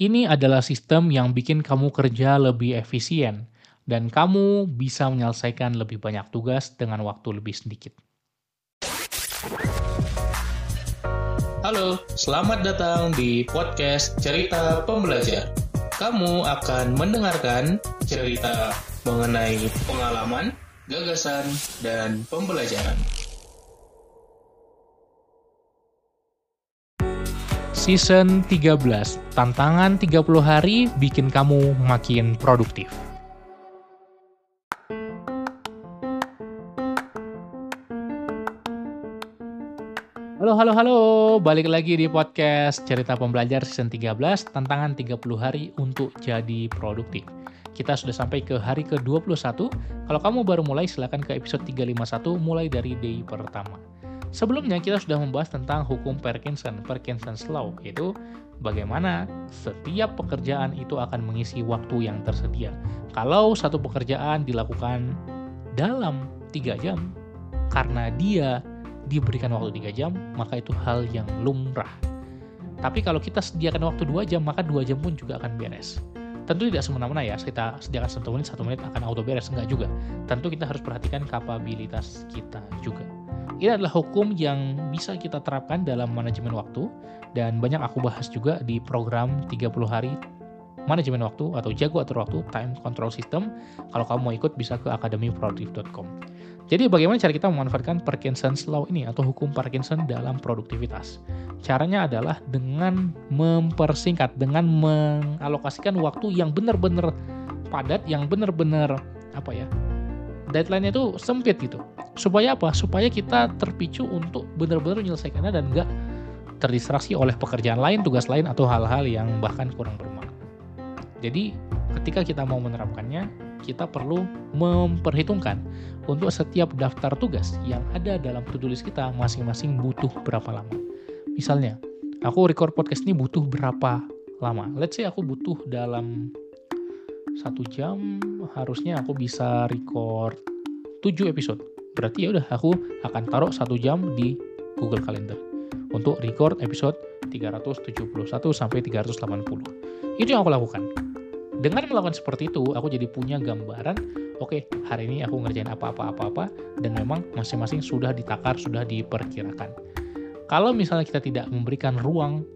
Ini adalah sistem yang bikin kamu kerja lebih efisien dan kamu bisa menyelesaikan lebih banyak tugas dengan waktu lebih sedikit. Halo, selamat datang di podcast Cerita Pembelajar. Kamu akan mendengarkan cerita mengenai pengalaman, gagasan, dan pembelajaran. Season 13, tantangan 30 hari bikin kamu makin produktif. Halo, halo, halo. Balik lagi di podcast Cerita Pembelajar season 13, tantangan 30 hari untuk jadi produktif. Kita sudah sampai ke hari ke-21. Kalau kamu baru mulai, silakan ke episode 351 mulai dari day pertama. Sebelumnya kita sudah membahas tentang hukum Parkinson, Parkinson's Law, yaitu bagaimana setiap pekerjaan itu akan mengisi waktu yang tersedia. Kalau satu pekerjaan dilakukan dalam tiga jam, karena dia diberikan waktu tiga jam, maka itu hal yang lumrah. Tapi kalau kita sediakan waktu dua jam, maka dua jam pun juga akan beres. Tentu tidak semena-mena ya, kita sediakan satu menit, satu menit akan auto beres, enggak juga. Tentu kita harus perhatikan kapabilitas kita juga. Ini adalah hukum yang bisa kita terapkan dalam manajemen waktu dan banyak aku bahas juga di program 30 hari manajemen waktu atau jago atur waktu time control system. Kalau kamu mau ikut bisa ke akademiproduktif.com. Jadi bagaimana cara kita memanfaatkan Parkinson's Law ini atau hukum Parkinson dalam produktivitas? Caranya adalah dengan mempersingkat, dengan mengalokasikan waktu yang benar-benar padat, yang benar-benar apa ya? Deadline-nya itu sempit gitu. Supaya apa? Supaya kita terpicu untuk benar-benar menyelesaikannya dan nggak terdistraksi oleh pekerjaan lain, tugas lain, atau hal-hal yang bahkan kurang bermakna. Jadi, ketika kita mau menerapkannya, kita perlu memperhitungkan untuk setiap daftar tugas yang ada dalam to-do list kita masing-masing butuh berapa lama. Misalnya, aku record podcast ini butuh berapa lama? Let's say aku butuh dalam satu jam, harusnya aku bisa record 7 episode berarti ya udah aku akan taruh satu jam di Google Calendar untuk record episode 371 sampai 380. Itu yang aku lakukan. Dengan melakukan seperti itu, aku jadi punya gambaran, oke, okay, hari ini aku ngerjain apa-apa-apa-apa, dan memang masing-masing sudah ditakar, sudah diperkirakan. Kalau misalnya kita tidak memberikan ruang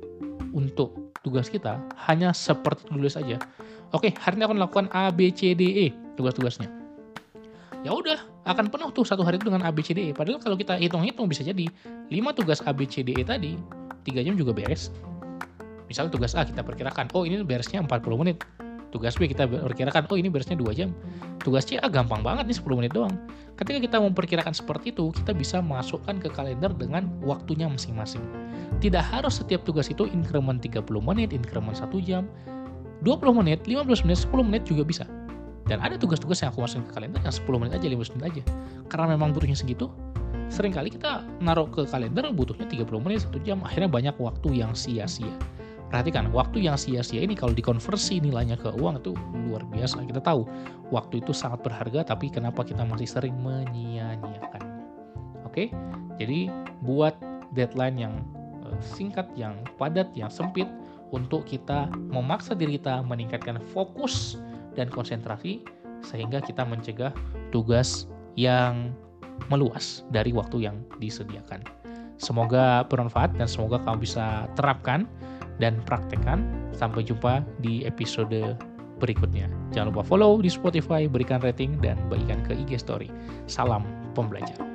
untuk tugas kita, hanya seperti tulis aja. Oke, hari ini aku melakukan A, B, C, D, E tugas-tugasnya ya udah akan penuh tuh satu hari itu dengan ABCDE. Padahal kalau kita hitung-hitung bisa jadi 5 tugas ABCDE tadi 3 jam juga beres. Misalnya tugas A kita perkirakan, oh ini beresnya 40 menit. Tugas B kita perkirakan, oh ini beresnya 2 jam. Tugas C, ah gampang banget nih 10 menit doang. Ketika kita memperkirakan seperti itu, kita bisa masukkan ke kalender dengan waktunya masing-masing. Tidak harus setiap tugas itu increment 30 menit, increment 1 jam, 20 menit, 15 menit, 10 menit juga bisa dan ada tugas-tugas yang aku masukin ke kalender yang 10 menit aja, 15 menit aja. Karena memang butuhnya segitu, sering kali kita naruh ke kalender butuhnya 30 menit, 1 jam, akhirnya banyak waktu yang sia-sia. Perhatikan, waktu yang sia-sia ini kalau dikonversi nilainya ke uang itu luar biasa. Kita tahu, waktu itu sangat berharga, tapi kenapa kita masih sering menyia-nyiakannya. Oke, jadi buat deadline yang eh, singkat, yang padat, yang sempit, untuk kita memaksa diri kita meningkatkan fokus dan konsentrasi sehingga kita mencegah tugas yang meluas dari waktu yang disediakan. Semoga bermanfaat dan semoga kamu bisa terapkan dan praktekkan. Sampai jumpa di episode berikutnya. Jangan lupa follow di Spotify, berikan rating, dan bagikan ke IG Story. Salam pembelajar.